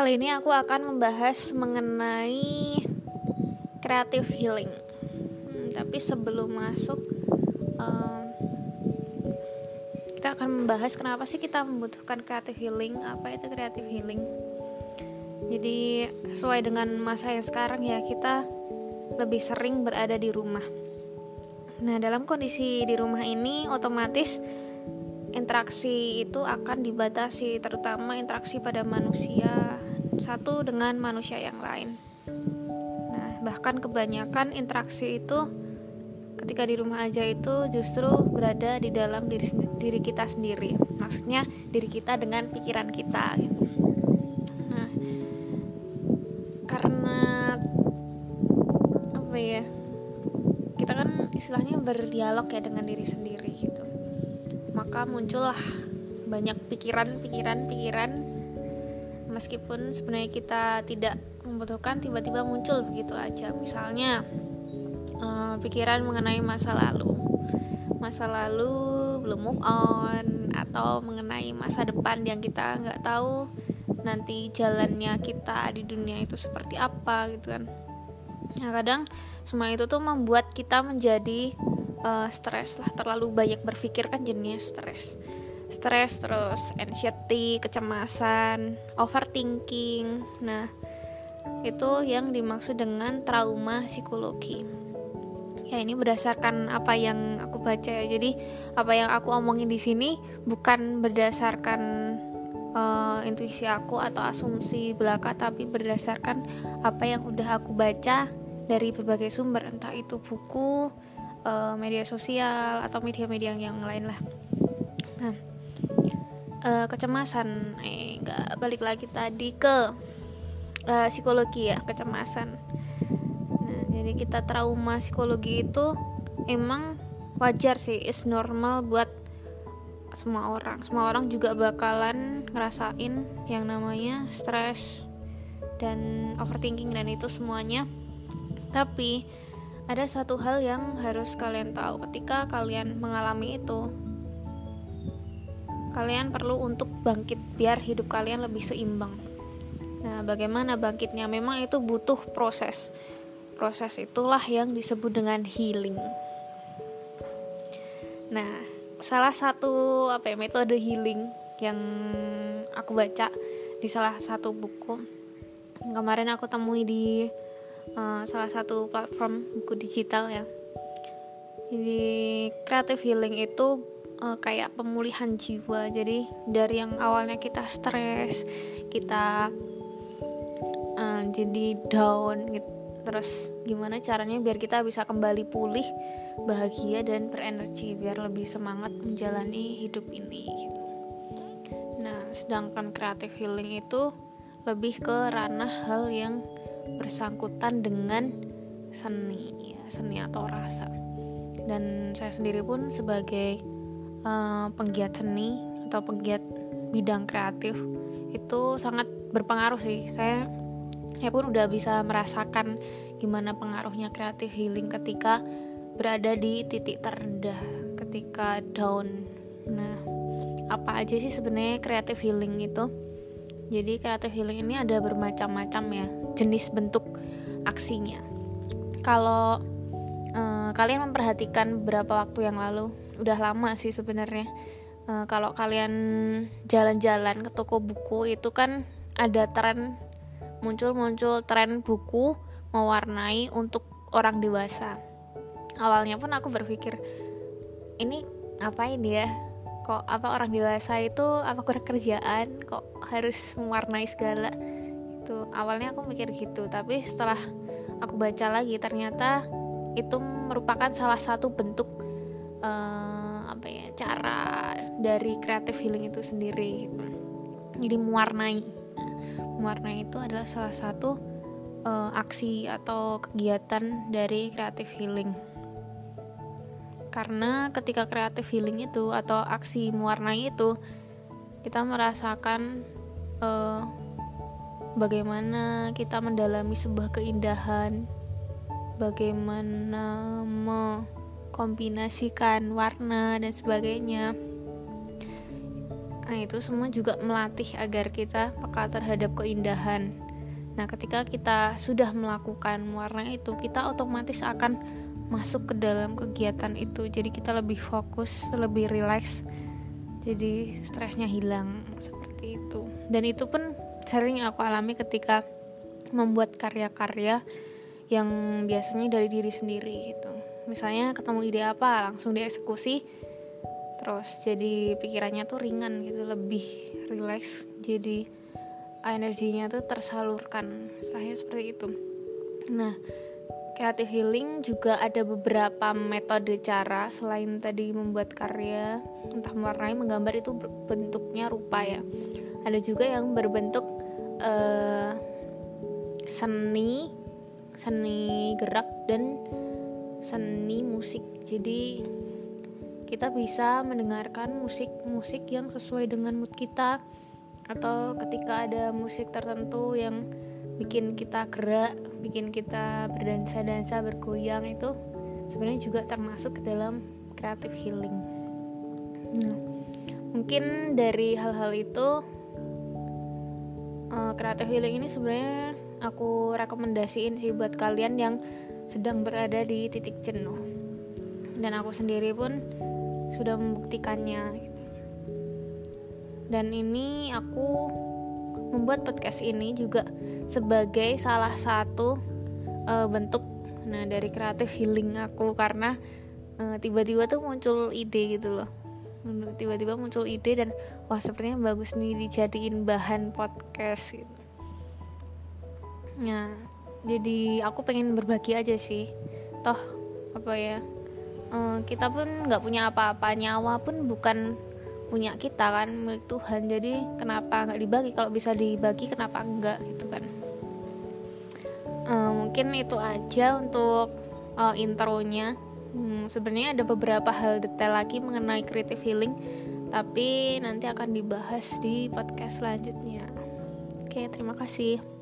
kali ini aku akan membahas mengenai creative healing. Hmm, tapi sebelum masuk, um, kita akan membahas kenapa sih kita membutuhkan creative healing. Apa itu creative healing? Jadi sesuai dengan masa yang sekarang ya kita lebih sering berada di rumah. Nah dalam kondisi di rumah ini otomatis interaksi itu akan dibatasi terutama interaksi pada manusia satu dengan manusia yang lain. Nah bahkan kebanyakan interaksi itu ketika di rumah aja itu justru berada di dalam diri, diri kita sendiri. Maksudnya diri kita dengan pikiran kita gitu. nah karena apa ya kita kan istilahnya berdialog ya dengan diri sendiri gitu. Maka muncullah banyak pikiran-pikiran-pikiran meskipun sebenarnya kita tidak membutuhkan tiba-tiba muncul begitu aja. Misalnya uh, pikiran mengenai masa lalu. Masa lalu belum move on atau mengenai masa depan yang kita nggak tahu nanti jalannya kita di dunia itu seperti apa gitu kan. Nah kadang semua itu tuh membuat kita menjadi uh, stres lah. Terlalu banyak berpikir kan jenis stres stres terus anxiety kecemasan overthinking. Nah itu yang dimaksud dengan trauma psikologi. Ya ini berdasarkan apa yang aku baca ya. Jadi apa yang aku omongin di sini bukan berdasarkan uh, intuisi aku atau asumsi belaka tapi berdasarkan apa yang udah aku baca dari berbagai sumber entah itu buku uh, media sosial atau media-media yang lain lah. Nah uh, kecemasan. Eh nggak balik lagi tadi ke uh, psikologi ya kecemasan. Nah jadi kita trauma psikologi itu emang wajar sih is normal buat semua orang. Semua orang juga bakalan ngerasain yang namanya stres dan overthinking dan itu semuanya. Tapi ada satu hal yang harus kalian tahu ketika kalian mengalami itu kalian perlu untuk bangkit biar hidup kalian lebih seimbang. Nah bagaimana bangkitnya? Memang itu butuh proses. Proses itulah yang disebut dengan healing. Nah salah satu apa ya metode healing yang aku baca di salah satu buku. Kemarin aku temui di uh, salah satu platform buku digital ya. Jadi creative healing itu uh, kayak pemulihan jiwa. Jadi dari yang awalnya kita stres kita uh, jadi down gitu terus gimana caranya biar kita bisa kembali pulih bahagia dan berenergi biar lebih semangat menjalani hidup ini. Nah sedangkan creative healing itu lebih ke ranah hal yang bersangkutan dengan seni ya, seni atau rasa. Dan saya sendiri pun sebagai uh, penggiat seni atau penggiat bidang kreatif itu sangat berpengaruh sih. Saya saya pun udah bisa merasakan gimana pengaruhnya kreatif healing ketika berada di titik terendah ketika down. Nah apa aja sih sebenarnya kreatif healing itu? Jadi kreatif healing ini ada bermacam-macam ya jenis bentuk aksinya. Kalau uh, kalian memperhatikan beberapa waktu yang lalu, udah lama sih sebenarnya. Uh, kalau kalian jalan-jalan ke toko buku itu kan ada tren muncul-muncul tren buku mewarnai untuk orang dewasa. Awalnya pun aku berpikir ini ngapain ya? Kok apa orang dewasa itu apa kurang kerjaan kok harus mewarnai segala? gitu awalnya aku mikir gitu tapi setelah aku baca lagi ternyata itu merupakan salah satu bentuk uh, apa ya cara dari creative healing itu sendiri. Jadi mewarnai. Mewarnai itu adalah salah satu uh, aksi atau kegiatan dari creative healing. Karena ketika creative healing itu atau aksi mewarnai itu kita merasakan uh, bagaimana kita mendalami sebuah keindahan, bagaimana mengkombinasikan warna dan sebagainya. nah itu semua juga melatih agar kita peka terhadap keindahan. Nah ketika kita sudah melakukan warna itu kita otomatis akan masuk ke dalam kegiatan itu. Jadi kita lebih fokus lebih rileks. Jadi stresnya hilang seperti itu. Dan itu pun sering aku alami ketika membuat karya-karya yang biasanya dari diri sendiri gitu. Misalnya ketemu ide apa langsung dieksekusi terus jadi pikirannya tuh ringan gitu lebih rileks jadi energinya tuh tersalurkan saya seperti itu. Nah creative healing juga ada beberapa metode cara selain tadi membuat karya entah mewarnai menggambar itu bentuknya rupa ya. Ada juga yang berbentuk uh, seni seni gerak dan seni musik jadi kita bisa mendengarkan musik-musik yang sesuai dengan mood kita atau ketika ada musik tertentu yang bikin kita gerak, bikin kita berdansa-dansa, bergoyang itu sebenarnya juga termasuk dalam creative healing. Nah, mungkin dari hal-hal itu uh, creative healing ini sebenarnya aku rekomendasiin sih buat kalian yang sedang berada di titik jenuh. Dan aku sendiri pun sudah membuktikannya. Dan ini aku membuat podcast ini juga sebagai salah satu uh, bentuk nah dari kreatif healing aku karena tiba tiba-tiba tuh muncul ide gitu loh. Tiba-tiba muncul ide dan wah sepertinya bagus nih dijadiin bahan podcast gitu nah jadi aku pengen berbagi aja sih. Toh apa ya uh, kita pun nggak punya apa-apa. Nyawa pun bukan punya kita kan milik Tuhan. Jadi kenapa nggak dibagi? Kalau bisa dibagi kenapa enggak gitu kan? Uh, mungkin itu aja untuk uh, intronya. Hmm, sebenarnya ada beberapa hal detail lagi mengenai creative healing tapi nanti akan dibahas di podcast selanjutnya. Oke terima kasih